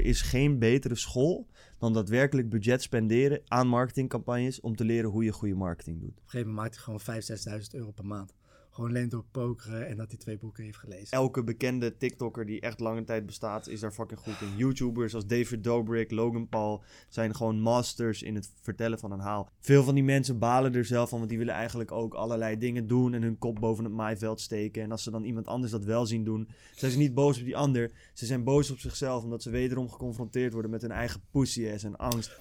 Er is geen betere school dan daadwerkelijk budget spenderen aan marketingcampagnes om te leren hoe je goede marketing doet. Op een gegeven moment maakt hij gewoon 5.000, 6.000 euro per maand. Gewoon alleen door pokeren en dat hij twee boeken heeft gelezen. Elke bekende TikToker die echt lange tijd bestaat, is daar fucking goed in. YouTubers als David Dobrik, Logan Paul zijn gewoon masters in het vertellen van een haal. Veel van die mensen balen er zelf van, want die willen eigenlijk ook allerlei dingen doen en hun kop boven het maaiveld steken. En als ze dan iemand anders dat wel zien doen, zijn ze niet boos op die ander. Ze zijn boos op zichzelf omdat ze wederom geconfronteerd worden met hun eigen pussy en angst.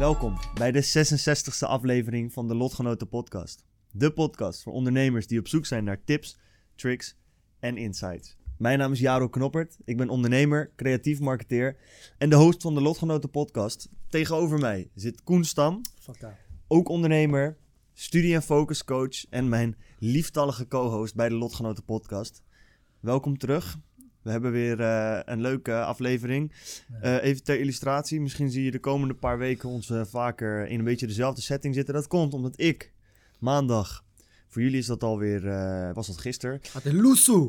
Welkom bij de 66e aflevering van de Lotgenoten Podcast. De podcast voor ondernemers die op zoek zijn naar tips, tricks en insights. Mijn naam is Jaro Knoppert. Ik ben ondernemer, creatief marketeer en de host van de Lotgenoten Podcast. Tegenover mij zit Koen Stam, ook ondernemer, studie- en focuscoach en mijn lieftallige co-host bij de Lotgenoten Podcast. Welkom terug. We hebben weer uh, een leuke aflevering. Uh, even ter illustratie, misschien zie je de komende paar weken ons uh, vaker in een beetje dezelfde setting zitten. Dat komt omdat ik maandag, voor jullie is dat alweer, was dat gisteren.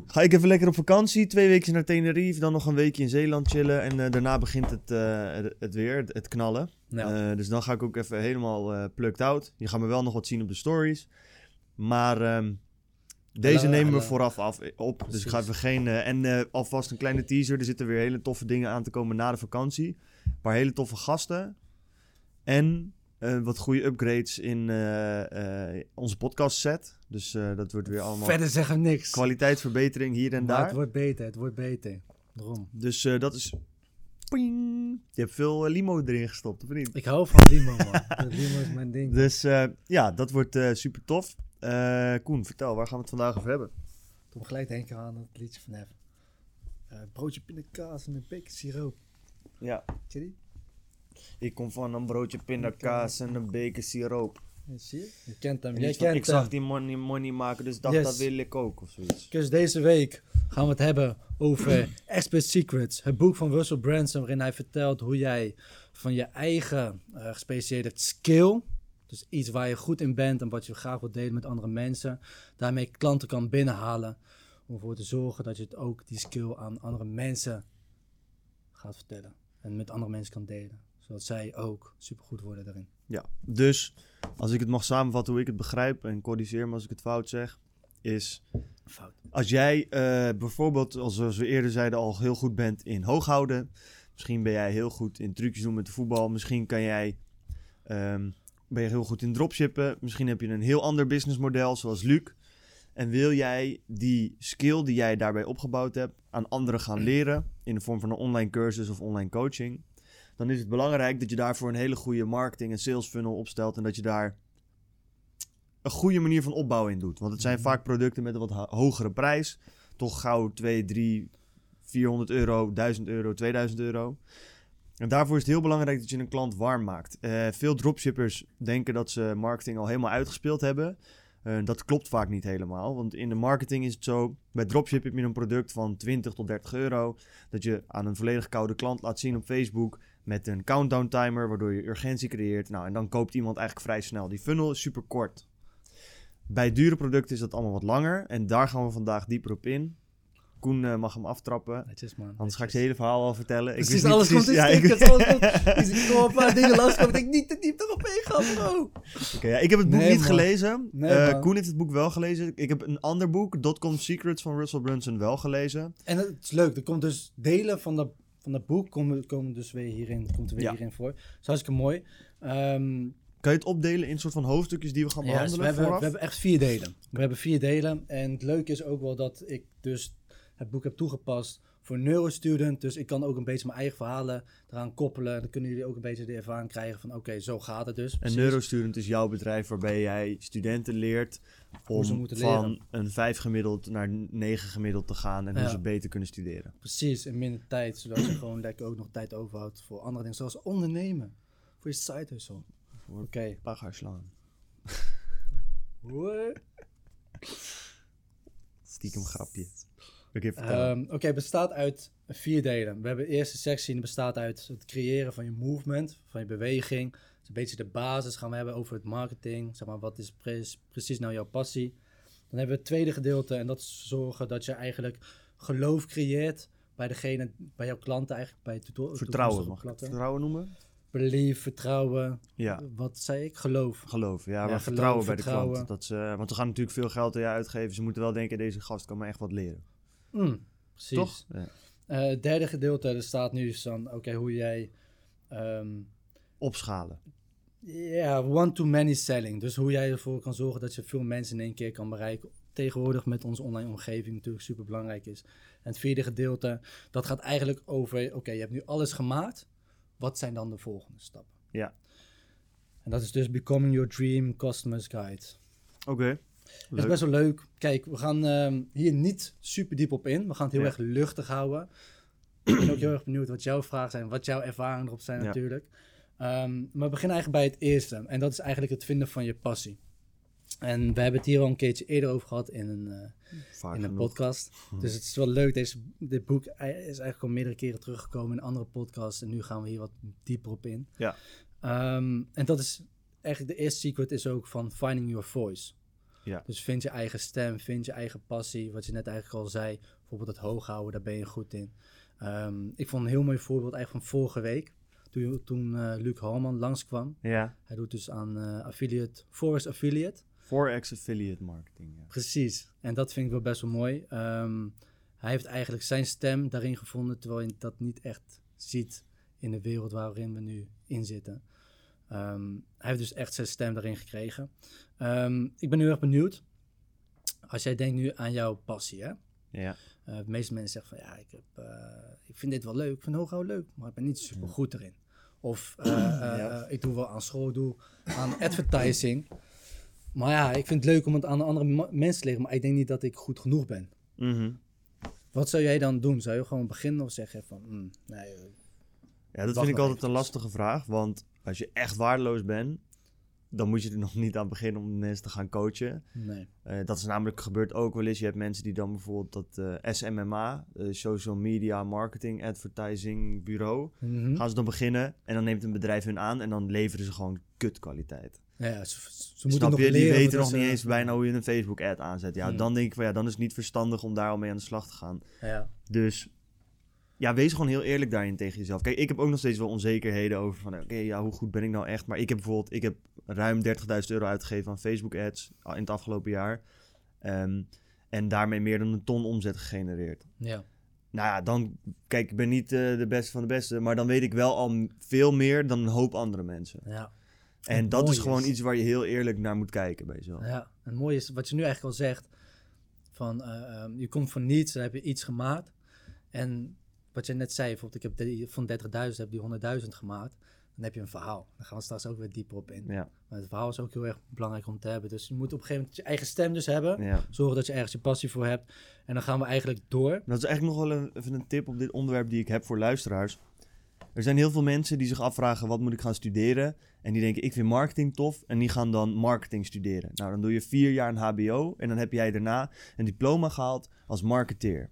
Ga ik even lekker op vakantie, twee weken naar Tenerife, dan nog een weekje in Zeeland chillen. En daarna begint het, het weer, het, knallen. Ja. dus dan ga ik ook even helemaal plucked out. Je gaat me wel nog wat zien op de stories. Maar... Um, deze nemen we vooraf af, op. Dus ik ga even geen. Uh, en uh, alvast een kleine teaser. Er zitten weer hele toffe dingen aan te komen na de vakantie. Een paar hele toffe gasten. En uh, wat goede upgrades in onze podcast set. Dus dat wordt weer allemaal. Verder zeggen niks. Kwaliteitsverbetering hier en maar daar. Het wordt beter, het wordt beter. Daarom. Dus dat is. Ping. Je hebt veel limo erin gestopt, of niet? Ik hou van limo, man. limo is mijn ding. Dus ja, dat wordt super tof. Uh, Koen, vertel, waar gaan we het vandaag over hebben? Toen gelijk denken aan het liedje van Heaven. Uh, broodje pindakaas en een beker siroop. Ja. Zie je Ik kom van een broodje pindakaas en een beker siroop. zie je? Je kent hem. Jij kent ik zag die money, money maken, dus dacht dat wil ik ook of zoiets. Dus deze week gaan we het hebben over Expert Secrets. Het boek van Russell Branson waarin hij vertelt hoe jij van je eigen uh, gespecialiseerde skill dus iets waar je goed in bent en wat je graag wilt delen met andere mensen. Daarmee klanten kan binnenhalen. Om ervoor te zorgen dat je het ook die skill aan andere mensen gaat vertellen. En met andere mensen kan delen. Zodat zij ook supergoed worden daarin. Ja, dus als ik het mag samenvatten hoe ik het begrijp. En corrigeer me als ik het fout zeg. Is fout. als jij uh, bijvoorbeeld, zoals we eerder zeiden, al heel goed bent in hooghouden. Misschien ben jij heel goed in trucjes doen met de voetbal. Misschien kan jij um, ben je heel goed in dropshippen. Misschien heb je een heel ander businessmodel, zoals Luc. En wil jij die skill die jij daarbij opgebouwd hebt aan anderen gaan leren in de vorm van een online cursus of online coaching, dan is het belangrijk dat je daarvoor een hele goede marketing en sales funnel opstelt en dat je daar een goede manier van opbouwen in doet. Want het zijn mhm. vaak producten met een wat hogere prijs, toch gauw 2, 3, 400 euro, 1000 euro, 2000 euro. En daarvoor is het heel belangrijk dat je een klant warm maakt. Uh, veel dropshippers denken dat ze marketing al helemaal uitgespeeld hebben. Uh, dat klopt vaak niet helemaal. Want in de marketing is het zo: bij dropship heb je een product van 20 tot 30 euro. Dat je aan een volledig koude klant laat zien op Facebook. Met een countdown timer, waardoor je urgentie creëert. Nou, en dan koopt iemand eigenlijk vrij snel. Die funnel is super kort. Bij dure producten is dat allemaal wat langer. En daar gaan we vandaag dieper op in. Koen uh, mag hem aftrappen. Netjes, man. Anders ga ik het hele verhaal al vertellen. Precies, ik alles precies, komt in ja, stickers, ik... alles komt. Dus ik kom een paar dingen langskomen dat ik niet te diep erop inga, bro. Oké, okay, ja, ik heb het boek nee, niet man. gelezen. Nee, uh, Koen heeft het boek wel gelezen. Ik heb een ander boek, Dotcom Secrets van Russell Brunson, wel gelezen. En het is leuk, er komt dus delen van dat, van dat boek komen, komen dus weer hierin, komt er weer ja. hierin voor. Dat is hartstikke mooi. Um, kan je het opdelen in soort van hoofdstukjes die we gaan behandelen? Ja, dus we, hebben, we hebben echt vier delen. We hebben vier delen. En het leuke is ook wel dat ik dus het boek heb toegepast voor neurostudent. Dus ik kan ook een beetje mijn eigen verhalen eraan koppelen. Dan kunnen jullie ook een beetje de ervaring krijgen van oké, zo gaat het dus. En neurostudent is jouw bedrijf waarbij jij studenten leert om van leren. een 5 gemiddeld naar 9 gemiddeld te gaan en hoe ze beter kunnen studeren. Precies, in minder tijd, zodat je gewoon lekker ook nog tijd overhoudt voor andere dingen, zoals ondernemen. Voor je side hustle. Oké. Okay. Pagaarslaan. Stiekem grapje. Oké, um, het bestaat uit vier delen. We hebben de eerste sectie die bestaat uit het creëren van je movement, van je beweging. Dus een beetje de basis gaan we hebben over het marketing. Zeg maar, wat is precies nou jouw passie? Dan hebben we het tweede gedeelte en dat is zorgen dat je eigenlijk geloof creëert bij degene, bij jouw klanten eigenlijk, bij tutor- Vertrouwen, mag ik vertrouwen noemen? Belief, vertrouwen, Ja, wat zei ik? Geloof. geloof. Ja, maar geloof, vertrouwen bij de klant. Dat ze, want we gaan natuurlijk veel geld aan je uitgeven. Ze moeten wel denken, deze gast kan me echt wat leren. Mm, precies. Toch? Ja. Eh, het derde gedeelte, er staat nu is dan, oké, hoe jij... ehm, Opschalen. Ja, one-to-many selling. Dus hoe jij ervoor kan zorgen dat je veel mensen in één keer kan bereiken. Tegenwoordig met onze online omgeving natuurlijk super belangrijk is. En het vierde gedeelte, dat gaat eigenlijk over, oké, je hebt nu alles gemaakt. Wat zijn dan de volgende stappen? Ja. En dat is dus Becoming Your Dream Customers Guide. Oké. Dat is best wel leuk. Kijk, we gaan ehm, hier niet super diep op in. We gaan het heel Ja. erg luchtig houden. Ik ben ook heel erg benieuwd wat jouw vragen zijn, wat jouw ervaringen erop zijn Ja. natuurlijk. Ehm, maar we beginnen eigenlijk bij het eerste. En dat is eigenlijk het vinden van je passie. En we hebben het hier al een keertje eerder over gehad in een, eh, in een podcast. Dus het is wel leuk. Deze, dit boek is eigenlijk al meerdere keren teruggekomen in andere podcasts. En nu gaan we hier wat dieper op in. Ja. Ehm, en dat is eigenlijk de eerste secret is ook van finding your voice. Ja. Dus vind je eigen stem, vind je eigen passie. Wat je net eigenlijk al zei. Bijvoorbeeld het hoog houden, daar ben je goed in. Ehm, ik vond een heel mooi voorbeeld eigenlijk van vorige week. Toen, toen eh, Luc Halman langskwam. Ja. Hij doet dus aan eh, affiliate, Forest Affiliate. Forex affiliate marketing. Ja. Precies. En dat vind ik wel best wel mooi. Ehm, hij heeft eigenlijk zijn stem daarin gevonden, terwijl je dat niet echt ziet in de wereld waarin we nu in zitten. Ehm, hij heeft dus echt zijn stem daarin gekregen. Ehm, ik ben heel erg benieuwd. Als jij denkt nu aan jouw passie, hè? Ja. Eh, de meeste mensen zeggen van ja, ik, heb, eh, ik vind dit wel leuk, ik vind hooghouden leuk, maar ik ben niet super goed erin. Of eh, Ja. ik doe wel aan school, doe aan advertising. Maar ja, ik vind het leuk om het aan andere ma- mensen te leren, maar ik denk niet dat ik goed genoeg ben. Mhm. Wat zou jij dan doen? Zou je gewoon beginnen of zeggen van, mm, nee, Ja, dat vind ik altijd een lastige vraag. Want als je echt waardeloos bent, dan moet je er nog niet aan beginnen om mensen te gaan coachen. nee. Eh, dat is namelijk gebeurd ook wel eens. Je hebt mensen die dan bijvoorbeeld dat eh, SMMA, eh, Social Media Marketing Advertising Bureau, Mhm. gaan ze dan beginnen en dan neemt een bedrijf hun aan en dan leveren ze gewoon kutkwaliteit. Ja, ze, ze moeten Snap nog je? Die leren weten voordat nog niet eens bijna hoe je een Facebook ad aanzet. Ja, Hmm. dan denk ik van ja, dan is het niet verstandig om daar al mee aan de slag te gaan. Ja, Dus ja, wees gewoon heel eerlijk daarin tegen jezelf. Kijk, ik heb ook nog steeds wel onzekerheden over van... oké, ja, hoe goed ben ik nou echt? Maar ik heb bijvoorbeeld... ik heb ruim 30.000 euro uitgegeven aan Facebook ads... in het afgelopen jaar. Ehm, en daarmee meer dan een ton omzet gegenereerd. ja. Nou ja, dan... Kijk, ik ben niet eh, de beste van de beste... maar dan weet ik wel al veel meer dan een hoop andere mensen. ja. En dat is gewoon is- iets waar je heel eerlijk naar moet kijken bij jezelf. Ja, en het mooie is wat je nu eigenlijk al zegt. Van, eh, ehm, je komt van niets, dan heb je iets gemaakt. En wat je net zei, bijvoorbeeld, ik heb die, van 30.000 heb die 100.000 gemaakt. Dan heb je een verhaal. Daar gaan we straks ook weer dieper op in. Ja, Maar het verhaal is ook heel erg belangrijk om te hebben. Dus je moet op een gegeven moment je eigen stem dus hebben. ja. Zorgen dat je ergens je passie voor hebt. En dan gaan we eigenlijk door. Dat is eigenlijk nog wel een, even een tip op dit onderwerp die ik heb voor luisteraars. Er zijn heel veel mensen die zich afvragen wat moet ik gaan studeren. En die denken ik vind marketing tof. En die gaan dan marketing studeren. Nou dan doe je vier jaar een hbo. En dan heb jij daarna een diploma gehaald als marketeer.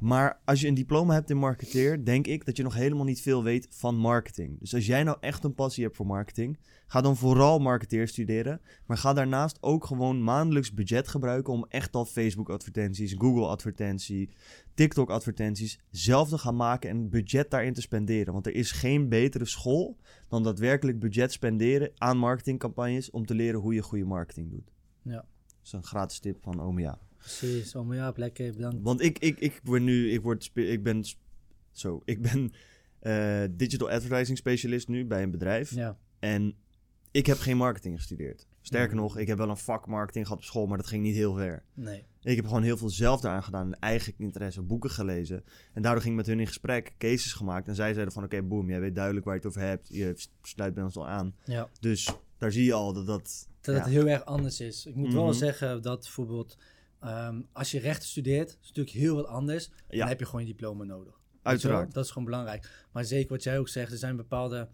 Maar als je een diploma hebt in marketeer, denk ik dat je nog helemaal niet veel weet van marketing. Dus als jij nou echt een passie hebt voor marketing, ga dan vooral marketeer studeren. Maar ga daarnaast ook gewoon maandelijks budget gebruiken om echt al Facebook advertenties, Google advertentie, TikTok advertenties zelf te gaan maken en budget daarin te spenderen. Want er is geen betere school dan daadwerkelijk budget spenderen aan marketingcampagnes om te leren hoe je goede marketing doet. Ja. Dat is een gratis tip van Omia. Precies. Oh, maar ja, lekker, bedankt. Want ik, ik, ik word nu, ik word, ik ben, zo, ik ben eh, digital advertising specialist nu bij een bedrijf. Ja, En ik heb geen marketing gestudeerd. Sterker Mhm. nog, ik heb wel een vak marketing gehad op school, maar dat ging niet heel ver. nee. Ik heb gewoon heel veel zelf daaraan gedaan. En eigen interesse, boeken gelezen. En daardoor ging ik met hun in gesprek, cases gemaakt. En zij zeiden van, oké, boem, jij weet duidelijk waar je het over hebt. Je sluit bij ons al aan. Ja. Dus daar zie je al dat dat... dat ja. het heel erg anders is. Ik moet wel Mhm. zeggen dat bijvoorbeeld ehm, als je rechten studeert, is het natuurlijk heel wat anders. Ja. Dan heb je gewoon je diploma nodig. Uiteraard. Dat is gewoon belangrijk. Maar zeker wat jij ook zegt, er zijn bepaalde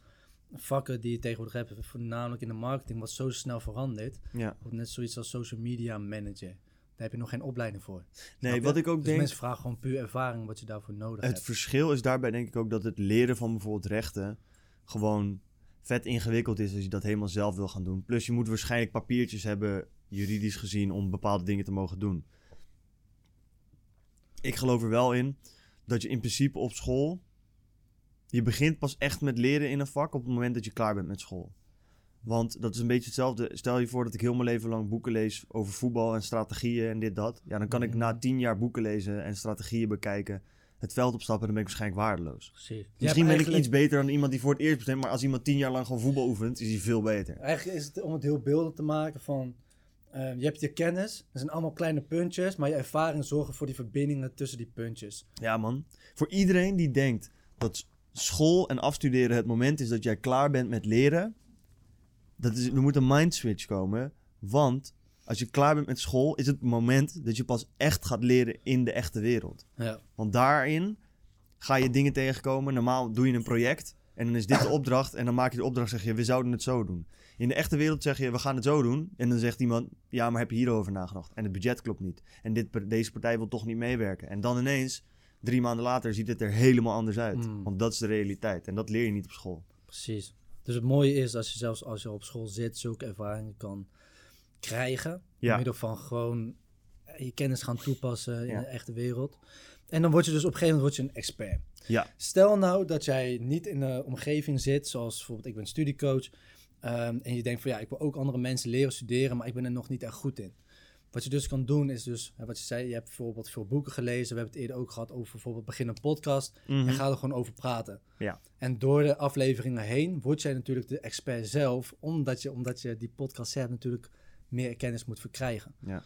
vakken die je tegenwoordig hebt, voornamelijk in de marketing, wat zo snel verandert. Ja. Net zoiets als social media manager. Daar heb je nog geen opleiding voor. Nee, wat ik ook dus denk... mensen vragen gewoon puur ervaring wat je daarvoor nodig Het hebt. verschil is daarbij denk ik ook dat het leren van bijvoorbeeld rechten gewoon vet ingewikkeld is als je dat helemaal zelf wil gaan doen. Plus je moet waarschijnlijk papiertjes hebben juridisch gezien, om bepaalde dingen te mogen doen. Ik geloof er wel in dat je in principe op school. Je begint pas echt met leren in een vak op het moment dat je klaar bent met school. Want dat is een beetje hetzelfde. Stel je voor dat ik heel mijn leven lang boeken lees over voetbal en strategieën en dit dat. Ja, dan kan ik na tien jaar boeken lezen en strategieën bekijken. Het veld opstappen, dan ben ik waarschijnlijk waardeloos. Precies. Misschien ben ik iets beter dan iemand die voor het eerst begint. Maar als iemand tien jaar lang gewoon voetbal oefent, is hij veel beter. Eigenlijk is het om het heel beeldig te maken van... eh, je hebt je kennis, dat zijn allemaal kleine puntjes, maar je ervaring zorgen voor die verbindingen tussen die puntjes. Ja, man. Voor iedereen die denkt dat school en afstuderen het moment is dat jij klaar bent met leren. Dat is, er moet een mind switch komen. Want als je klaar bent met school, is het moment dat je pas echt gaat leren in de echte wereld. Ja. Want daarin ga je dingen tegenkomen. Normaal doe je een project en dan is dit de opdracht. En dan maak je de opdracht zeg je, we zouden het zo doen. In de echte wereld zeg je, we gaan het zo doen. En dan zegt iemand, ja, maar heb je hierover nagedacht? En het budget klopt niet. En dit, deze partij wil toch niet meewerken. En dan ineens, drie maanden later, ziet het er helemaal anders uit. Mm. Want dat is de realiteit. En dat leer je niet op school. Precies. Dus het mooie is als je zelfs als je op school zit, zulke ervaringen kan krijgen. Ja. Door middel van gewoon je kennis gaan toepassen in Ja. de echte wereld. En dan word je dus op een gegeven moment word je een expert. Ja. Stel nou dat jij niet in een omgeving zit, zoals bijvoorbeeld ik ben studiecoach. ehm, en je denkt van ja, ik wil ook andere mensen leren studeren, maar ik ben er nog niet echt goed in. Wat je dus kan doen is dus, wat je zei, je hebt bijvoorbeeld veel boeken gelezen. We hebben het eerder ook gehad over bijvoorbeeld begin een podcast. Mhm. En ga er gewoon over praten. Ja. En door de afleveringen heen word jij natuurlijk de expert zelf, omdat je, omdat je die podcast hebt natuurlijk meer kennis moet verkrijgen. Ja.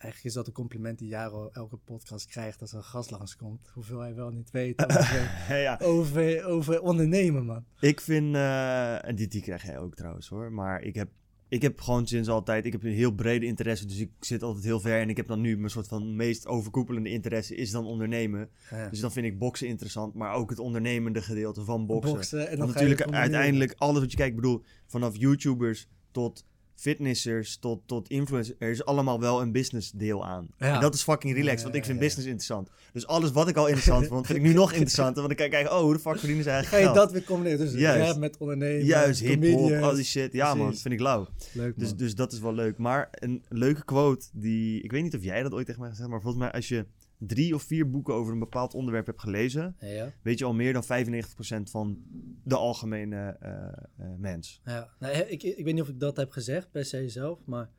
Eigenlijk is dat een compliment die Jaro elke podcast krijgt als er een gast langskomt. Hoeveel hij wel niet weet over, ja. over, over ondernemen, man. Ik vind, eh, en die, die krijg jij ook trouwens hoor, maar ik heb, ik heb gewoon sinds altijd, ik heb een heel brede interesse, dus ik zit altijd heel ver en ik heb dan nu mijn soort van meest overkoepelende interesse is dan ondernemen. Ja. Dus dan vind ik boksen interessant, maar ook het ondernemende gedeelte van boksen. Boksen, en dan Want natuurlijk uiteindelijk alles wat je kijkt, ik bedoel, vanaf YouTubers tot fitnessers tot, tot influencers, er is allemaal wel een business deel aan. Ja. En dat is fucking relaxed, want ik vind business interessant. Dus alles wat ik al interessant vond, vind ik nu nog interessanter, want ik kijken, oh, hoe de fuck verdienen ze Ga eigenlijk je geld? dat weer combineren? Dus Juist. rap met ondernemen, Juist, hip-hop, al die shit. Ja, man, Precies. vind ik lauw. Leuk, man. Dus, dus dat is wel leuk. Maar een leuke quote die. Ik weet niet of jij dat ooit tegen mij hebt gezegd, maar volgens mij als je drie of vier boeken over een bepaald onderwerp hebt gelezen, ja, weet je al meer dan 95% van de algemene eh, eh, mens. Ja, nou, ik, ik weet niet of ik dat heb gezegd per se zelf, maar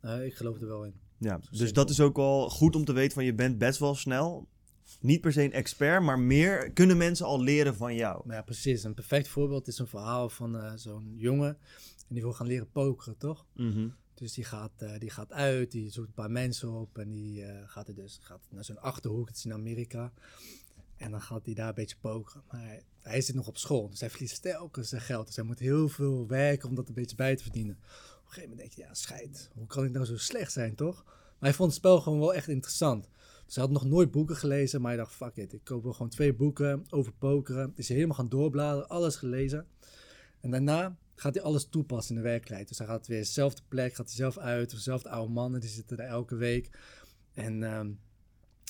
eh, ik geloof er wel in. Ja, dus simpel. dat is ook wel goed om te weten van je bent best wel snel. Niet per se een expert, maar meer kunnen mensen al leren van jou. Ja, precies. Een perfect voorbeeld is een verhaal van zo'n jongen. En die wil gaan leren pokeren, toch? Mhm. Dus die gaat, eh, die gaat uit, die zoekt een paar mensen op. En die eh, gaat er dus gaat naar zo'n achterhoek, is in Amerika. En dan gaat hij daar een beetje pokeren. Maar hij, zit nog op school, dus hij verliest telkens zijn geld. Dus hij moet heel veel werken om dat een beetje bij te verdienen. Op een gegeven moment denk je, ja, scheid. Hoe kan ik nou zo slecht zijn, toch? Maar hij vond het spel gewoon wel echt interessant. Dus hij had nog nooit boeken gelezen, maar hij dacht, fuck it. Ik koop wel gewoon twee boeken over pokeren. Is helemaal gaan doorbladeren, alles gelezen. En daarna gaat hij alles toepassen in de werkelijkheid. Dus hij gaat weer dezelfde plek, gaat hij zelf uit. Dezelfde oude mannen, die zitten er elke week. En ehm,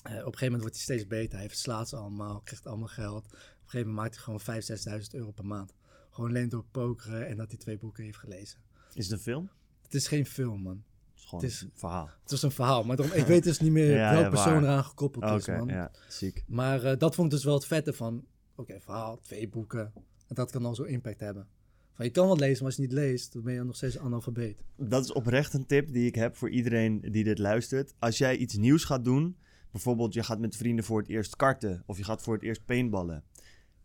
eh, op een gegeven moment wordt hij steeds beter. Hij verslaat ze allemaal, krijgt allemaal geld. Op een gegeven moment maakt hij gewoon 5.000, 6.000 euro per maand. Gewoon alleen door pokeren en dat hij twee boeken heeft gelezen. Is het een film? Het is geen film, man. Het is gewoon Het is- een verhaal. Het was een verhaal. Maar daarom, ik weet dus niet meer Ja, welke ja, persoon eraan gekoppeld is, man. ja, ziek. Maar eh, dat vond ik dus wel het vette van... Oké, verhaal, twee boeken. En dat kan al zo impact hebben. Van, je kan wel lezen, maar als je niet leest, dan ben je nog steeds analfabeet. Dat is oprecht een tip die ik heb voor iedereen die dit luistert. Als jij iets nieuws gaat doen, bijvoorbeeld je gaat met vrienden voor het eerst karten of je gaat voor het eerst paintballen.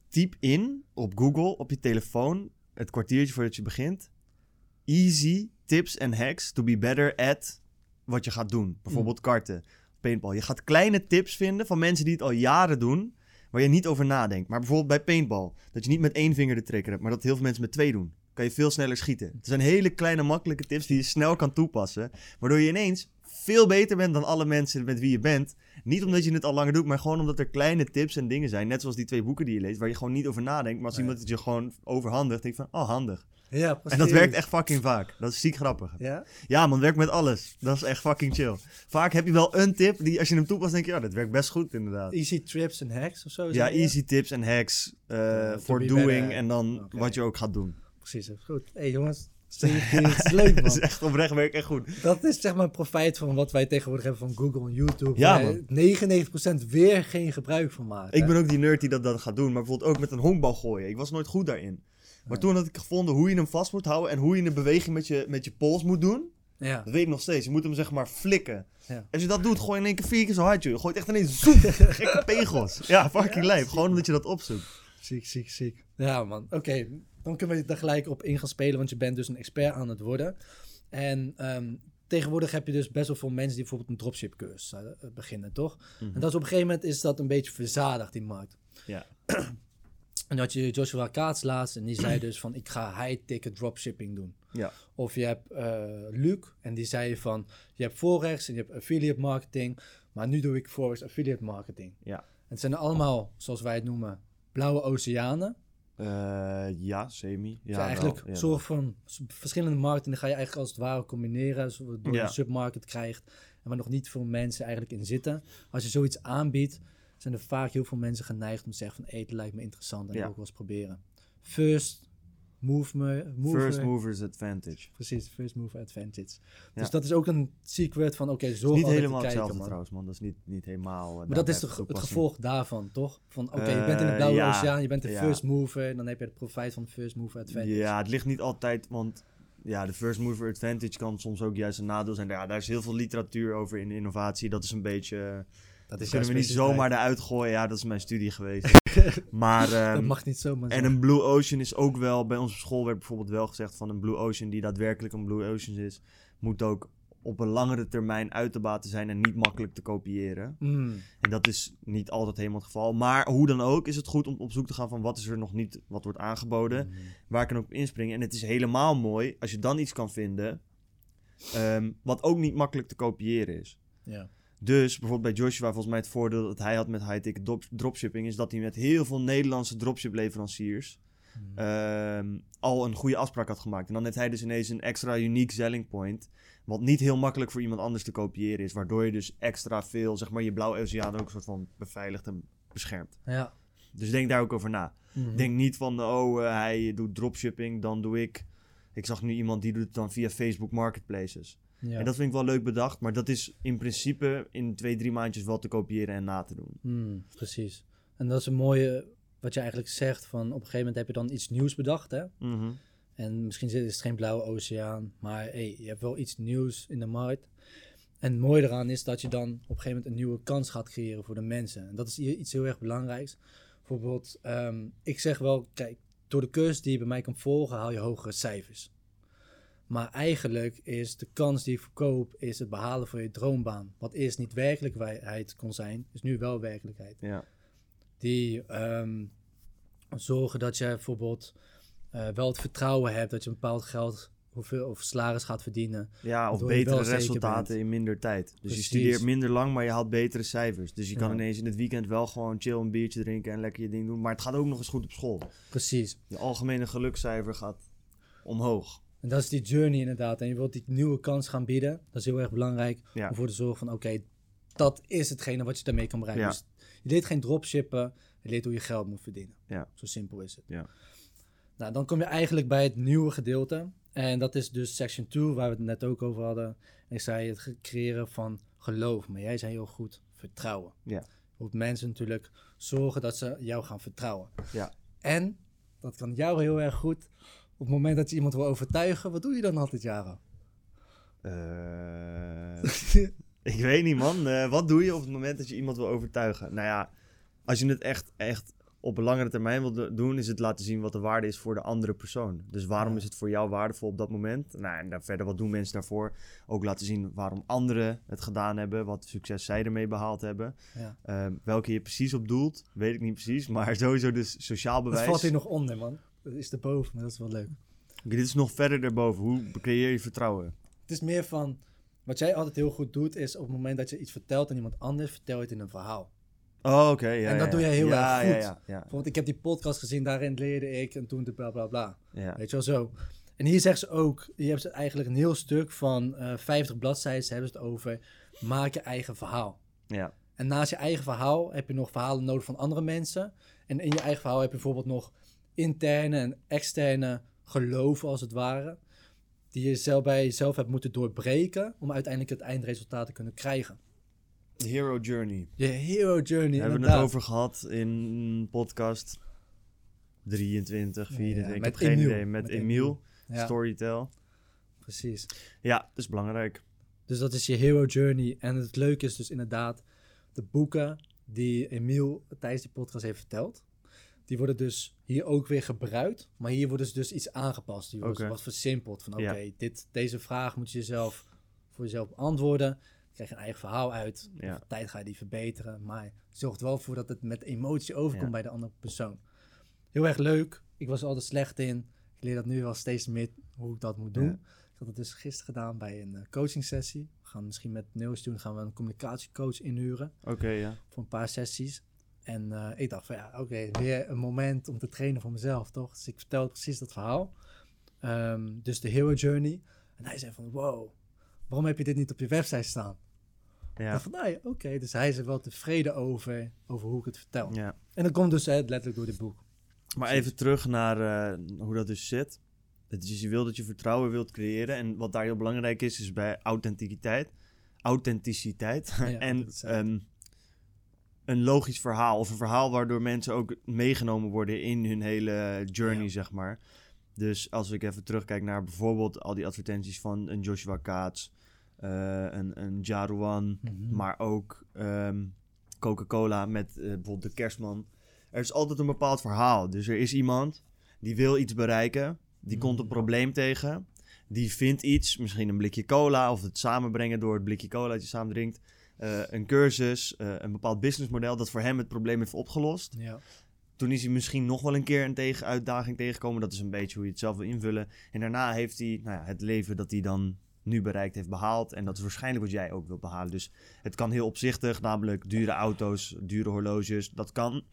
Typ in op Google, op je telefoon, het kwartiertje voordat je begint. Easy tips en hacks to be better at wat je gaat doen. Bijvoorbeeld karten, paintball. Je gaat kleine tips vinden van mensen die het al jaren doen, waar je niet over nadenkt. Maar bijvoorbeeld bij paintball, dat je niet met één vinger de trigger hebt, maar dat heel veel mensen met twee doen. Kan je veel sneller schieten. Het zijn hele kleine, makkelijke tips die je snel kan toepassen. Waardoor je ineens veel beter bent dan alle mensen met wie je bent. Niet omdat je het al langer doet, maar gewoon omdat er kleine tips en dingen zijn. Net zoals die twee boeken die je leest, waar je gewoon niet over nadenkt. Maar als iemand het je gewoon overhandigt, denk je van, oh handig. Ja, precies. En dat werkt echt fucking vaak. Dat is ziek grappig. Ja? Ja man, werkt met alles. Dat is echt fucking chill. Vaak heb je wel een tip die als je hem toepast, denk je, ja, dat werkt best goed inderdaad. Easy trips en hacks of zo? Ja, je? easy tips en hacks eh be doing better. en dan wat je ook gaat doen. Precies, goed. hey, jongens, 17, het is leuk dat is man. echt oprecht werk echt goed. Dat is zeg maar een profijt van wat wij tegenwoordig hebben van Google en YouTube. Ja, waar 99% weer geen gebruik van maken. Ik ben ook die nerd die dat, dat gaat doen, maar bijvoorbeeld ook met een honkbal gooien. Ik was nooit goed daarin. Maar Ja. toen had ik gevonden hoe je hem vast moet houden en hoe je een beweging met je, met je pols moet doen. Ja, Dat weet ik nog steeds. Je moet hem zeg maar flikken. Ja. Als je dat doet, gooi je in één keer vier keer zo hard, joh. Je gooit echt ineens zoem, gekke pegels. Ja, fucking Ja, lijp. Gewoon omdat je dat opzoekt. ziek, ziek, ziek. Ja man, oké. Dan kunnen we er gelijk op in gaan spelen, want je bent dus een expert aan het worden. En ehm, tegenwoordig heb je dus best wel veel mensen die bijvoorbeeld een dropship cursus eh, beginnen, toch? Mhm. En dat is op een gegeven moment is dat een beetje verzadigd, die markt. Ja. En dan had je Joshua Kaats laatst en die zei dus van ik ga high-ticket dropshipping doen. Ja. Of je hebt eh Luc en die zei van je hebt forex en je hebt affiliate marketing, maar nu doe ik forex affiliate marketing. Ja. En het zijn allemaal, zoals wij het noemen, blauwe oceanen. Eh, ja, semi. Ja, Ja, eigenlijk wel, ja, soort van verschillende markten. Die ga je eigenlijk als het ware combineren. Waardoor je Ja. een submarket krijgt. En waar nog niet veel mensen eigenlijk in zitten. Als je zoiets aanbiedt, zijn er vaak heel veel mensen geneigd om te zeggen van... eten lijkt me interessant en Ja. ik ook wel eens proberen. First mover, mover. First movers advantage. Precies, first mover advantage. Ja. Dus dat is ook een secret van oké, zorg is niet helemaal kijken, hetzelfde man. trouwens, man. Dat is niet, niet helemaal... eh, Maar dat is toch het gevolg daarvan, toch? Van oké, je bent in de Eh, blauwe ja, oceaan, je bent de first mover... en dan heb je het profijt van de first mover advantage. Ja, het ligt niet altijd, want ja, de first mover advantage kan soms ook juist een nadeel zijn. Ja, daar is heel veel literatuur over in innovatie. Dat is een beetje... dat is kunnen we niet zomaar eruit gooien. Ja, dat is mijn studie geweest. maar, Dat ehm, mag niet zomaar en een Blue Ocean is ook wel... Bij onze school werd bijvoorbeeld wel gezegd van een Blue Ocean die daadwerkelijk een Blue Ocean is, moet ook op een langere termijn uit te baten zijn en niet makkelijk te kopiëren. Mm, En dat is niet altijd helemaal het geval. Maar hoe dan ook is het goed om op zoek te gaan van wat is er nog niet, wat wordt aangeboden. mm. Waar ik kan ook op inspringen. En het is helemaal mooi als je dan iets kan vinden. ehm, wat ook niet makkelijk te kopiëren is. Ja. Dus bijvoorbeeld bij Joshua, volgens mij het voordeel dat hij had met high-ticket drop- dropshipping, is dat hij met heel veel Nederlandse dropship leveranciers Mm. ehm, al een goede afspraak had gemaakt. En dan heeft hij dus ineens een extra unique selling point. Wat niet heel makkelijk voor iemand anders te kopiëren is. Waardoor je dus extra veel, zeg maar, je blauwe oceaan ook een soort van beveiligt en beschermt. Ja. Dus denk daar ook over na. Mhm. Denk niet van, oh, eh, hij doet dropshipping, dan doe ik. Ik zag nu iemand die doet het dan via Facebook Marketplaces. Ja. En dat vind ik wel leuk bedacht, maar dat is in principe in twee, drie maandjes wel te kopiëren en na te doen. Mm, precies. En dat is een mooie, wat je eigenlijk zegt, van op een gegeven moment heb je dan iets nieuws bedacht, hè? Mhm. En misschien is het geen blauwe oceaan, maar hey, je hebt wel iets nieuws in de markt. En het mooie eraan is dat je dan op een gegeven moment een nieuwe kans gaat creëren voor de mensen. En dat is iets heel erg belangrijks. Bijvoorbeeld, ehm, ik zeg wel, kijk, door de cursus die je bij mij kan volgen, haal je hogere cijfers. Maar eigenlijk is de kans die ik verkoop, is het behalen van je droombaan. Wat eerst niet werkelijkheid kon zijn, is nu wel werkelijkheid. Ja. Die ehm, zorgen dat je bijvoorbeeld eh, wel het vertrouwen hebt dat je een bepaald geld hoeveel, of salaris gaat verdienen. Ja, of je betere resultaten in minder tijd. Dus Precies. je studeert minder lang, maar je haalt betere cijfers. Dus je kan Ja. ineens in het weekend wel gewoon chill een biertje drinken en lekker je ding doen. Maar het gaat ook nog eens goed op school. Precies. Je algemene gelukscijfer gaat omhoog. En dat is die journey inderdaad. En je wilt die nieuwe kans gaan bieden. Dat is heel erg belangrijk. Ja. Om ervoor te zorgen van, oké, dat is hetgene wat je daarmee kan bereiken. Ja. Dus je leert geen dropshippen. Je leert hoe je geld moet verdienen. Ja. Zo simpel is het. Ja. Nou, dan kom je eigenlijk bij het nieuwe gedeelte. En dat is dus section 2, waar we het net ook over hadden. En ik zei het creëren van geloof. Maar jij zei heel goed vertrouwen. Ja. Je moet mensen natuurlijk zorgen dat ze jou gaan vertrouwen. Ja. En, dat kan jou heel erg goed, het moment dat je iemand wil overtuigen, wat doe je dan altijd, Jaro? Eh, ik weet niet, man. Eh, wat doe je op het moment dat je iemand wil overtuigen? Nou ja, als je het echt, echt op een langere termijn wil do- doen, is het laten zien wat de waarde is voor de andere persoon. Dus waarom is het voor jou waardevol op dat moment? Nou, en dan verder, wat doen mensen daarvoor? Ook laten zien waarom anderen het gedaan hebben, wat succes zij ermee behaald hebben. Ja. Ehm, welke je precies op doelt, weet ik niet precies. Maar sowieso dus sociaal Dat bewijs. valt hier nog onder, man. Dat is erboven, maar dat is wel leuk. Dit is nog verder erboven. Hoe creëer je vertrouwen? Het is meer van, wat jij altijd heel goed doet, is op het moment dat je iets vertelt aan iemand anders, vertel je het in een verhaal. Oh, oké. ja, En dat ja, doe jij heel ja, erg Ja, goed. ja, ja, Bijvoorbeeld, ik heb die podcast gezien, daarin leerde ik en toen de bla bla bla. ja. Weet je wel zo. En hier zegt ze ook, je hebt eigenlijk een heel stuk van eh 50 bladzijden, hebben ze het over, maak je eigen verhaal. ja. En naast je eigen verhaal heb je nog verhalen nodig van andere mensen. En in je eigen verhaal heb je bijvoorbeeld nog interne en externe geloven, als het ware. die je zelf bij jezelf hebt moeten doorbreken om uiteindelijk het eindresultaat te kunnen krijgen. De Hero Journey. Je hero journey. We hebben het over gehad in podcast 23, 24. Ja, ik heb geen idee. Met, Met Emiel, Ja, Storytel. precies. Ja, dat is belangrijk. Dus dat is je hero journey. En het leuke is dus inderdaad de boeken die Emiel tijdens die podcast heeft verteld. Die worden dus hier ook weer gebruikt. Maar hier worden ze dus iets aangepast. Die worden Oké. wat versimpeld. Van oké, Ja. dit deze vraag moet je jezelf voor jezelf beantwoorden. Je krijgt een eigen verhaal uit. Ja. Over tijd ga je die verbeteren. Maar zorgt wel voor dat het met emotie overkomt Ja. bij de andere persoon. Heel erg leuk. Ik was er altijd slecht in. Ik leer dat nu wel steeds meer hoe ik dat moet doen. Ik had het dus gisteren gedaan bij een eh, coaching sessie. We gaan misschien met Neus doen, gaan we een communicatiecoach inhuren Oké, ja. voor een paar sessies. En eh, ik dacht van ja, oké, weer een moment om te trainen voor mezelf, toch? Dus ik vertelde precies dat verhaal. Ehm, dus de hero journey. En hij zei van wow, waarom heb je dit niet op je website staan? Ja. dacht van nou ja, oké. Dus hij is er wel tevreden over, over hoe ik het vertel. ja. En dat komt dus eh, letterlijk door dit boek. Maar even terug naar eh, hoe dat dus zit. Het is, je wil dat je vertrouwen wilt creëren. En wat daar heel belangrijk is, is bij authenticiteit. Authenticiteit. Ja, en eh, ehm, een logisch verhaal. Of een verhaal waardoor mensen ook meegenomen worden in hun hele journey, Ja. zeg maar. Dus als ik even terugkijk naar bijvoorbeeld al die advertenties van een Joshua Kaats, eh, een, een Jaruan, Mhm. maar ook ehm, Coca-Cola met eh, bijvoorbeeld de kerstman. Er is altijd een bepaald verhaal. Dus er is iemand die wil iets bereiken, die komt een Mhm. probleem tegen, die vindt iets, misschien een blikje cola of het samenbrengen door het blikje cola dat je samen drinkt, eh, een cursus, eh, een bepaald businessmodel dat voor hem het probleem heeft opgelost. Ja. Toen is hij misschien nog wel een keer een tegen, uitdaging tegengekomen. Dat is een beetje hoe je het zelf wil invullen. En daarna heeft hij nou ja, het leven dat hij dan nu bereikt heeft behaald. En dat is waarschijnlijk wat jij ook wilt behalen. Dus het kan heel opzichtig, namelijk dure auto's, dure horloges. Dat kan.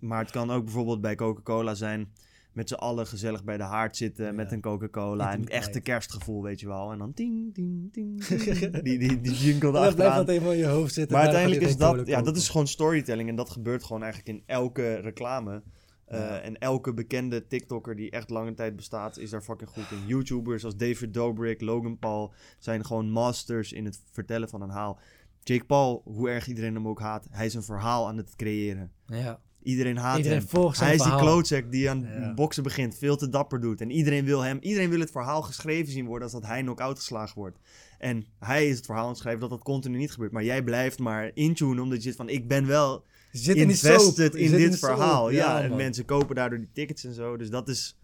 Maar het kan ook bijvoorbeeld bij Coca-Cola zijn. Met z'n allen gezellig bij de haard zitten Ja. met een Coca-Cola. En het Intimiteit. echte kerstgevoel, weet je wel. En dan ting, ting, ting, ting. Die, die, die jingle Dan blijft dat even in je hoofd zitten. Maar uiteindelijk is dat, ja, dat is gewoon storytelling. En dat gebeurt gewoon eigenlijk in elke reclame. Uh, Ja. En elke bekende TikToker die echt lange tijd bestaat, is daar fucking goed in. YouTubers als David Dobrik, Logan Paul zijn gewoon masters in het vertellen van een verhaal. Jake Paul, hoe erg iedereen hem ook haat, hij is een verhaal aan het creëren. Ja. Iedereen haat Iedereen hem. volgt zijn Hij is die klootzak die aan Ja. boksen begint, veel te dapper doet. En iedereen wil hem, iedereen wil het verhaal geschreven zien worden als dat hij knock-out geslagen wordt. En hij is het verhaal aan het schrijven dat dat continu niet gebeurt. Maar jij blijft maar intunen omdat je zit van, ik ben wel Je zit invested in zit dit verhaal. Ja, en man. mensen kopen daardoor die tickets en zo. Dus dat is...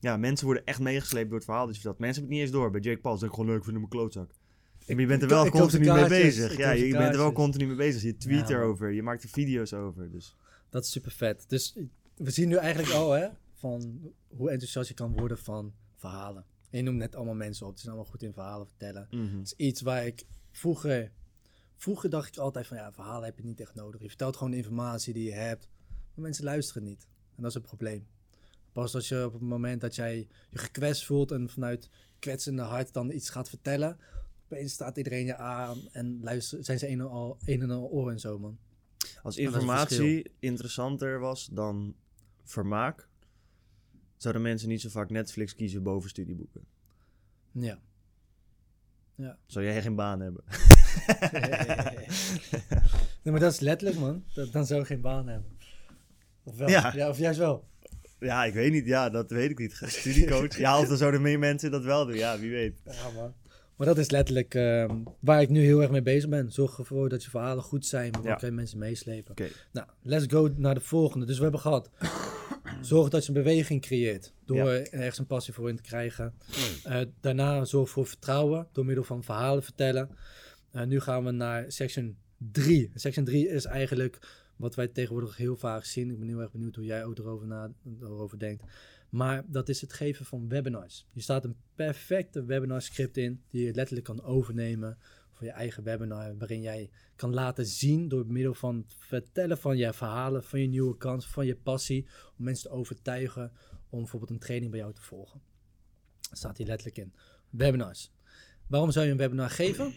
Ja, mensen worden echt meegesleept door het verhaal. Dus dat mensen hebben het niet eens door. Bij Jake Paul is het gewoon leuk, ik vind hem een klootzak. Maar je bent er ik- wel ik continu mee bezig. ik Ja, je bent er wel continu mee bezig. Je tweet erover, je maakt er video's over. Dus Dat is super vet. Dus we zien nu eigenlijk al hè, van hoe enthousiast je kan worden van verhalen. En je noemt net allemaal mensen op, die zijn allemaal goed in verhalen vertellen. mhm. Dat is iets waar ik vroeger, vroeger dacht ik altijd van ja, verhalen heb je niet echt nodig. Je vertelt gewoon de informatie die je hebt, maar mensen luisteren niet. En dat is een probleem. Pas als je op het moment dat jij je gekwetst voelt en vanuit kwetsende hart dan iets gaat vertellen, opeens staat iedereen je aan en luisteren, zijn ze een en al, een en al oren en zo man. Als informatie interessanter was dan vermaak, zouden mensen niet zo vaak Netflix kiezen boven studieboeken. Ja. Zou jij geen baan hebben? nee, maar dat is letterlijk, man. Dat, dan zou je geen baan hebben. Of wel? Ja. of juist wel. Ja, ik weet niet. Ja, dat weet ik niet. Studiecoach. ja, of dan zouden meer mensen dat wel doen. Ja, wie weet. Ja, man. Maar dat is letterlijk ehm, waar ik nu heel erg mee bezig ben. Zorg ervoor dat je verhalen goed zijn, maar dan Ja. kan je mensen meeslepen. Nou, let's go naar de volgende. Dus we hebben gehad. Zorg dat je een beweging creëert. Door Ja. er ergens een passie voor in te krijgen. Eh, daarna zorg voor vertrouwen door middel van verhalen vertellen. Eh, nu gaan we naar section 3. Section 3 is eigenlijk wat wij tegenwoordig heel vaak zien. Ik ben heel erg benieuwd hoe jij ook erover, na, erover denkt. Maar dat is het geven van webinars. Hier staat een perfecte webinar script in die je letterlijk kan overnemen voor je eigen webinar. Waarin jij kan laten zien door middel van het vertellen van je verhalen, van je nieuwe kans, van je passie. Om mensen te overtuigen om bijvoorbeeld een training bij jou te volgen. Dat staat hier letterlijk in. Webinars. Waarom zou je een webinar geven?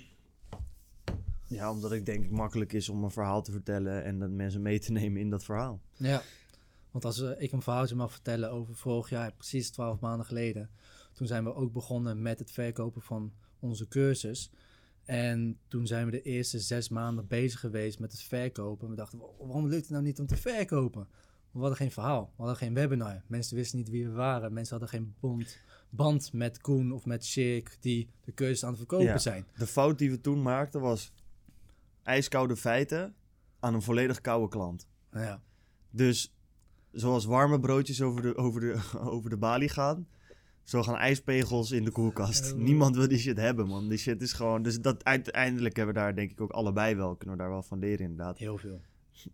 Ja, omdat ik denk het makkelijk is om een verhaal te vertellen en dat mensen mee te nemen in dat verhaal. Ja. Want als ik een verhaaltje mag vertellen over vorig jaar, precies twaalf maanden geleden. Toen zijn we ook begonnen met het verkopen van onze cursus. En toen zijn we de eerste zes maanden bezig geweest met het verkopen. We dachten, "Wa- waarom lukt het nou niet om te verkopen? We hadden geen verhaal, we hadden geen webinar. Mensen wisten niet wie we waren. Mensen hadden geen bond, band met Koen of met Shik die de cursus aan het verkopen Ja. zijn. De fout die we toen maakten was ijskoude feiten aan een volledig koude klant. Ja, Dus zoals warme broodjes over de, over de, over de balie gaan, zo gaan ijspegels in de koelkast. Oh. Niemand wil die shit hebben, man. Die shit is gewoon... Dus dat, uiteindelijk hebben we daar denk ik ook allebei wel, kunnen we daar wel van leren inderdaad. heel veel.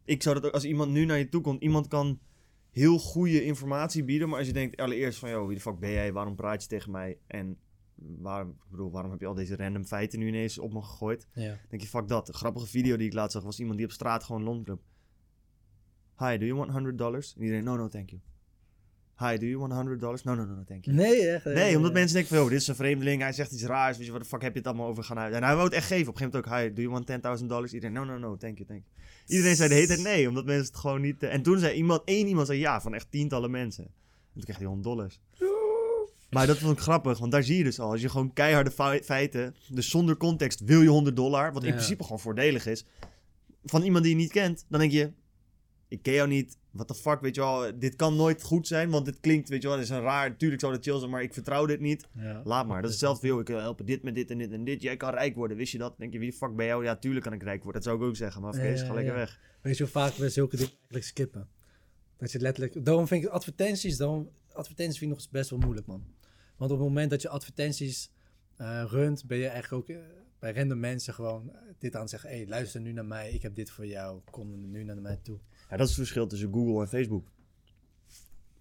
Ik zou dat ook, als iemand nu naar je toe komt, iemand kan heel goede informatie bieden, maar als je denkt allereerst van, joh, wie de fuck ben jij? Waarom praat je tegen mij? En waarom, ik bedoel, waarom heb je al deze random feiten nu ineens op me gegooid? Ja. denk je, fuck dat. Een grappige video die ik laatst zag was iemand die op straat gewoon rondliep. Hi, do you want 100 dollars? En iedereen, no, no, thank you. Hi, do you want 100 dollars? No, no, no, no, thank you. Nee, echt. Nee, omdat mensen denken van, oh, dit is een vreemdeling, hij zegt iets raars, weet je, wat de fuck heb je het allemaal over gaan uit? En hij wou het echt geven. Op een gegeven moment ook, hi, do you want 10.000 dollars? Iedereen, no, no, no, thank you, thank you. Iedereen zei de hele tijd nee, omdat mensen het gewoon niet... eh, en toen zei iemand, één iemand zei ja, van echt tientallen mensen. En toen kreeg hij 100 dollars. Maar dat vond ik grappig, want daar zie je dus al. Als je gewoon keiharde fei- feiten, dus zonder context wil je 100 dollar, wat in Ja. principe gewoon voordelig is, van iemand die je niet kent, dan denk je, ik ken jou niet, what the fuck, weet je wel, dit kan nooit goed zijn, want dit klinkt, weet je wel, dit is een raar, tuurlijk zou het chill zijn, maar ik vertrouw dit niet. Ja. Laat maar, dat is hetzelfde veel, ik wil helpen dit met dit en dit en dit, jij kan rijk worden, wist je dat? Dan denk je, wie de fuck ben jou? Ja, tuurlijk kan ik rijk worden, dat zou ik ook zeggen, maar Kees, Ja, ga lekker weg. Weet je hoe vaak we zulke dingen eigenlijk skippen? Dat je letterlijk... Daarom vind ik advertenties, daarom, advertenties vind ik nog eens best wel moeilijk, man. Want op het moment dat je advertenties eh runt, ben je eigenlijk ook eh, bij random mensen gewoon eh, dit aan het zeggen. Hé, hey, luister nu naar mij, ik heb dit voor jou, kom nu naar mij toe. Ja, dat is het verschil tussen Google en Facebook.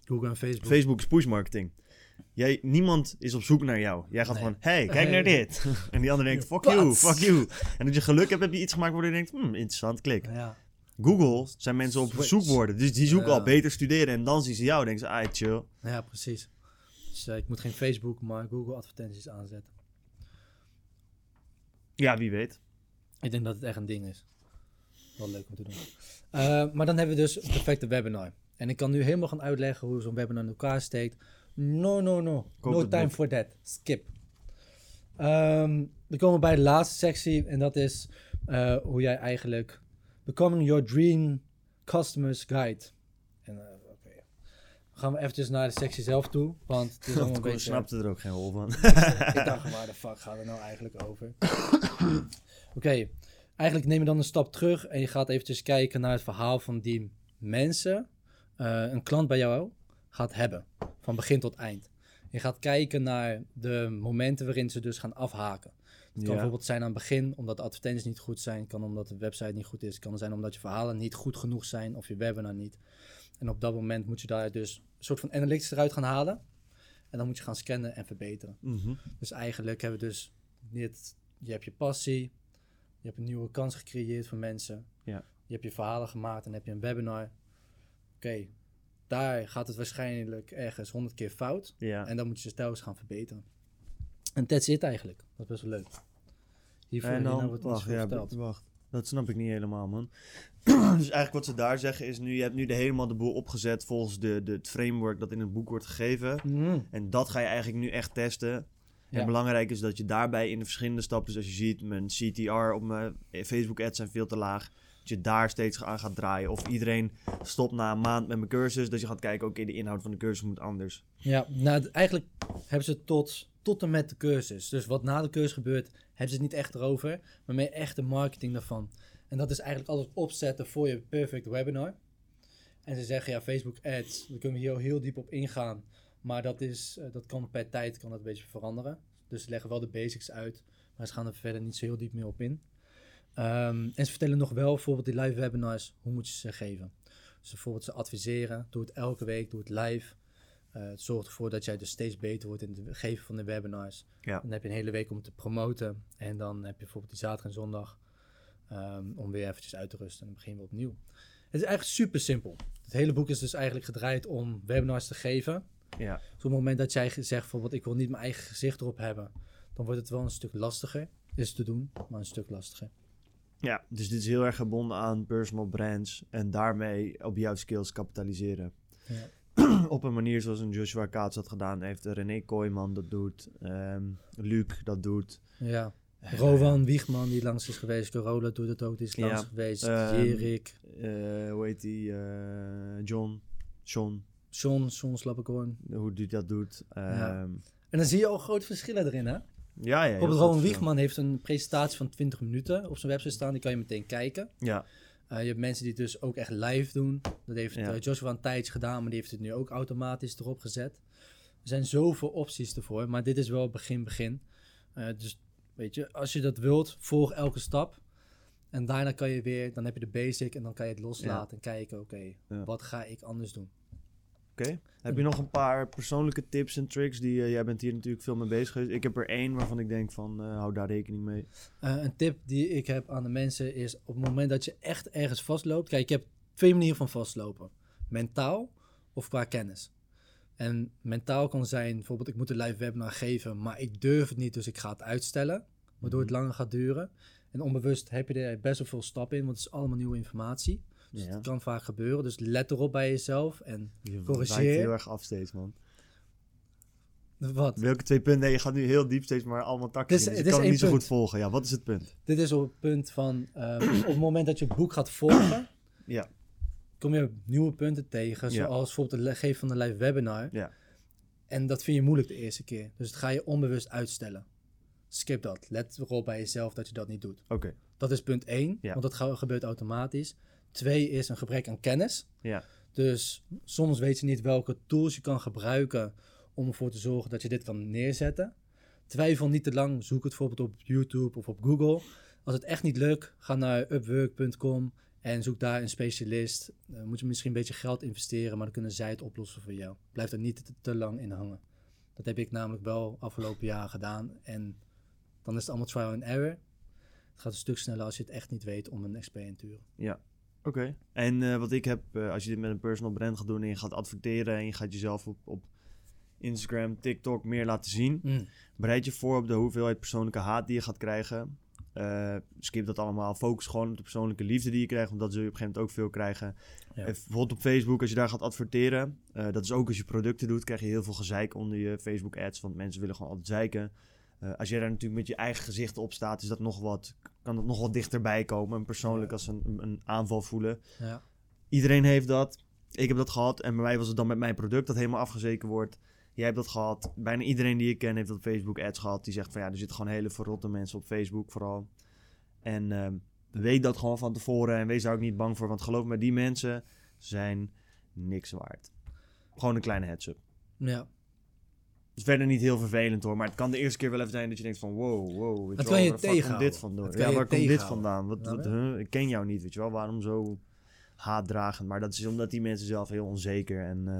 Google en Facebook. Facebook is push marketing. Jij, niemand is op zoek naar jou. Jij gaat Nee. gewoon, hey, kijk naar dit. en die ander denkt, fuck you, fuck you. En als je geluk hebt, heb je iets gemaakt waar je denkt, hmm, interessant, klik. Ja, Google zijn mensen op zoekwoorden. Dus die zoeken Ja. al beter studeren. En dan zien ze jou en denken ze, ah, chill. ja, precies. Dus eh, ik moet geen Facebook, maar Google advertenties aanzetten. Ja, wie weet. Ik denk dat het echt een ding is. Wel leuk om te doen. Eh, maar dan hebben we dus perfecte webinar. En ik kan nu helemaal gaan uitleggen hoe zo'n webinar in elkaar steekt. No, no, no. Koop no time boek. for that. Skip. Ehm we komen bij de laatste sectie. En dat is eh, hoe jij eigenlijk... Becoming your dream customers guide. En eh. Dan gaan we eventjes naar de sectie zelf toe. Want het is allemaal een Ik beetje... snapte er ook geen rol van. Ik dacht, waar de fuck gaat het nou eigenlijk over? Oké, eigenlijk neem je dan een stap terug en je gaat eventjes kijken naar het verhaal van die mensen, eh, een klant bij jou gaat hebben, van begin tot eind. Je gaat kijken naar de momenten waarin ze dus gaan afhaken. Het kan Ja. bijvoorbeeld zijn aan het begin omdat de advertenties niet goed zijn, kan omdat de website niet goed is, kan zijn omdat je verhalen niet goed genoeg zijn of je webinar niet. En op dat moment moet je daar dus een soort van analytics eruit gaan halen. En dan moet je gaan scannen en verbeteren. Mhm. Dus eigenlijk hebben we dus dit, je hebt je passie, je hebt een nieuwe kans gecreëerd voor mensen. Ja. Je hebt je verhalen gemaakt en heb je een webinar. Oké, daar gaat het waarschijnlijk ergens honderd keer fout. Ja. En dan moet je ze telkens gaan verbeteren. En that's it eigenlijk. Dat is best wel leuk. Hiervoor, En dan, wordt wacht, ja, wacht. Dat snap ik niet helemaal, man. dus eigenlijk wat ze daar zeggen is nu, je hebt nu de helemaal de boel opgezet volgens de, de, het framework dat in het boek wordt gegeven. Mhm. En dat ga je eigenlijk nu echt testen. Ja. En belangrijk is dat je daarbij in de verschillende stappen, dus als je ziet, mijn CTR op mijn Facebook ads zijn veel te laag. Dat je daar steeds aan gaat draaien. Of iedereen stopt na een maand met mijn cursus. Dat je gaat kijken, oké, de inhoud van de cursus moet anders. Ja, nou, eigenlijk hebben ze tot, tot en met de cursus. Dus wat na de cursus gebeurt, hebben ze het niet echt erover, maar meer echt de marketing daarvan. En dat is eigenlijk alles opzetten voor je perfect webinar. En ze zeggen, ja, Facebook ads, daar kunnen we hier heel diep op ingaan. Maar dat, is, eh, dat kan per tijd kan dat een beetje veranderen. Dus ze leggen wel de basics uit, maar ze gaan er verder niet zo heel diep meer op in. Ehm, en ze vertellen nog wel, bijvoorbeeld die live webinars, hoe moet je ze geven. Dus bijvoorbeeld ze adviseren, doe het elke week, doe het live. Eh, het zorgt ervoor dat jij dus steeds beter wordt in het geven van de webinars. Ja. Dan heb je een hele week om te promoten. En dan heb je bijvoorbeeld die zaterdag en zondag ehm, om weer eventjes uit te rusten. En dan begin je weer opnieuw. Het is eigenlijk super simpel. Het hele boek is dus eigenlijk gedraaid om webinars te geven. Ja. Dus op het moment dat jij zegt bijvoorbeeld ik wil niet mijn eigen gezicht erop hebben. Dan wordt het wel een stuk lastiger. Is te doen, maar een stuk lastiger. ja, dus dit is heel erg gebonden aan personal brands. En daarmee op jouw skills kapitaliseren. Ja. op een manier zoals een Joshua Kaats had gedaan. Heeft René Kooijman dat doet. ehm Luc dat doet. Ja. Rowan Wiegman die langs is geweest. Corolla doet het ook, die is Ja, langs geweest. ehm, Jerik, eh, hoe heet die? eh, John. Sean. John, John Slappekorn. Hoe die dat doet. Ja. Ehm, En dan zie je al grote verschillen erin, hè? ja, ja. Bijvoorbeeld Rowan. Wiegman heeft een presentatie van 20 minuten op zijn website staan. Die kan je meteen kijken. Ja, Eh, je hebt mensen die het dus ook echt live doen. Dat heeft Ja. eh, Joshua een tijdje gedaan, maar die heeft het nu ook automatisch erop gezet. Er zijn zoveel opties ervoor, maar dit is wel begin begin. Eh, dus weet je, als je dat wilt, volg elke stap. En daarna kan je weer, dan heb je de basic en dan kan je het loslaten en kijken, oké, Ja. wat ga ik anders doen? Oké. Heb je nog een paar persoonlijke tips en tricks? Die, eh, jij bent hier natuurlijk veel mee bezig geweest. Ik heb er één waarvan ik denk van, eh, hou daar rekening mee. Eh, een tip die ik heb aan de mensen is op het moment dat je echt ergens vastloopt. Kijk, je hebt twee manieren van vastlopen: mentaal of qua kennis. En mentaal kan zijn bijvoorbeeld: ik moet een live webinar geven, maar ik durf het niet, dus ik ga het uitstellen, waardoor het langer gaat duren. En onbewust heb je er best wel veel stappen in, want het is allemaal nieuwe informatie. Dus Ja. het kan vaak gebeuren. Dus let erop bij jezelf en Je Corrigeer. wijkt heel erg af steeds, man. wat? Welke twee punten? Nee, je gaat nu heel diep steeds, maar allemaal takjes. Het dus het ik kan het niet zo één goed volgen. Ja, wat is het punt? Dit is op het punt van ehm, op het moment dat je het boek gaat volgen. Ja. kom je nieuwe punten tegen, Ja. zoals bijvoorbeeld het geven van een live webinar. Ja. En dat vind je moeilijk de eerste keer. Dus dat ga je onbewust uitstellen. Skip dat. Let erop bij jezelf dat je dat niet doet. Oké, Dat is punt 1, Ja. want dat gebeurt automatisch. Twee is een gebrek aan kennis. ja. Dus soms weet je niet welke tools je kan gebruiken om ervoor te zorgen dat je dit kan neerzetten. Twijfel niet te lang, zoek het bijvoorbeeld op YouTube of op Google. Als het echt niet lukt, ga naar upwork.com en zoek daar een specialist. Dan moet je misschien een beetje geld investeren, maar dan kunnen zij het oplossen voor jou. Blijf er niet te, te lang in hangen. Dat heb ik namelijk wel afgelopen jaar gedaan en dan is het allemaal trial and error. Het gaat een stuk sneller als je het echt niet weet om een expert in te huren. Oké. En eh, wat ik heb, eh, als je dit met een personal brand gaat doen en je gaat adverteren en je gaat jezelf op, op Instagram, TikTok meer laten zien, Mm. bereid je voor op de hoeveelheid persoonlijke haat die je gaat krijgen. Eh, skip dat allemaal. Focus gewoon op de persoonlijke liefde die je krijgt, want dat zul je op een gegeven moment ook veel krijgen. Ja. Bijvoorbeeld op Facebook, als je daar gaat adverteren, eh, dat is ook als je producten doet, krijg je heel veel gezeik onder je Facebook ads, want mensen willen gewoon altijd zeiken. Eh, als jij daar natuurlijk met je eigen gezicht op staat, is dat nog wat, kan dat nog wat dichterbij komen. En persoonlijk als een, een- aanval voelen. Ja. Iedereen heeft dat. Ik heb dat gehad. En bij mij was het dan met mijn product dat helemaal afgezeken wordt. Jij hebt dat gehad. Bijna iedereen die ik ken heeft dat Facebook ads gehad. Die zegt van ja, er zitten gewoon hele verrotte mensen op Facebook vooral. En ehm, weet dat gewoon van tevoren. En wees daar ook niet bang voor. Want geloof me, die mensen zijn niks waard. Gewoon een kleine heads up. ja. Het is verder niet heel vervelend hoor. Maar het kan de eerste keer wel even zijn dat je denkt van wow, wow. Weet wel, kan je waar komt dit vandaan? Ja, waar komt dit vandaan? Wat, wat, huh? Ik ken jou niet, weet je wel. Waarom zo haatdragend? Maar dat is omdat die mensen zelf heel onzeker en eh,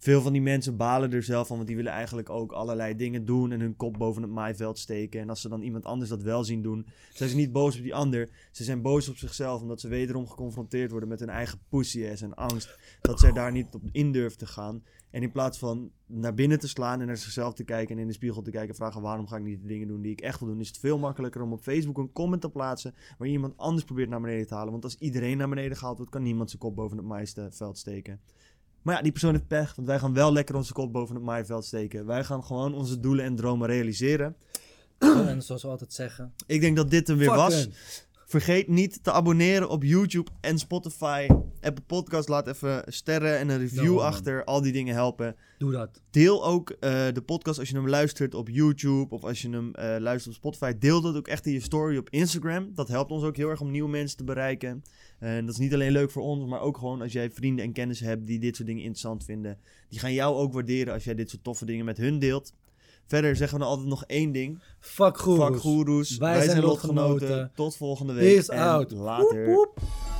veel van die mensen balen er zelf van, want die willen eigenlijk ook allerlei dingen doen en hun kop boven het maaiveld steken. En als ze dan iemand anders dat wel zien doen, zijn ze niet boos op die ander. Ze zijn boos op zichzelf, omdat ze wederom geconfronteerd worden met hun eigen pussy-ass en angst. Dat zij daar niet op in durven te gaan. En in plaats van naar binnen te slaan en naar zichzelf te kijken en in de spiegel te kijken en vragen waarom ga ik niet de dingen doen die ik echt wil doen, is het veel makkelijker om op Facebook een comment te plaatsen waar iemand anders probeert naar beneden te halen. Want als iedereen naar beneden gehaald wordt, kan niemand zijn kop boven het maaiveld steken. Maar ja, die persoon heeft pech, want wij gaan wel lekker onze kop boven het maaiveld steken. Wij gaan gewoon onze doelen en dromen realiseren. En zoals we altijd zeggen. Ik denk dat dit hem weer fuck was. Vergeet niet te abonneren op YouTube en Spotify. Apple Podcast, laat even sterren en een review No, achter. Al die dingen helpen. Doe dat. Deel ook eh, de podcast als je hem luistert op YouTube of als je hem eh, luistert op Spotify. Deel dat ook echt in je story op Instagram. Dat helpt ons ook heel erg om nieuwe mensen te bereiken. En dat is niet alleen leuk voor ons, maar ook gewoon als jij vrienden en kennis hebt die dit soort dingen interessant vinden. Die gaan jou ook waarderen als jij dit soort toffe dingen met hun deelt. Verder zeggen we dan altijd nog één ding. Fuck goeroes. Fuck goeroes. Wij zijn lotgenoten. Tot volgende week. Peace en out. Later. Woep, woep.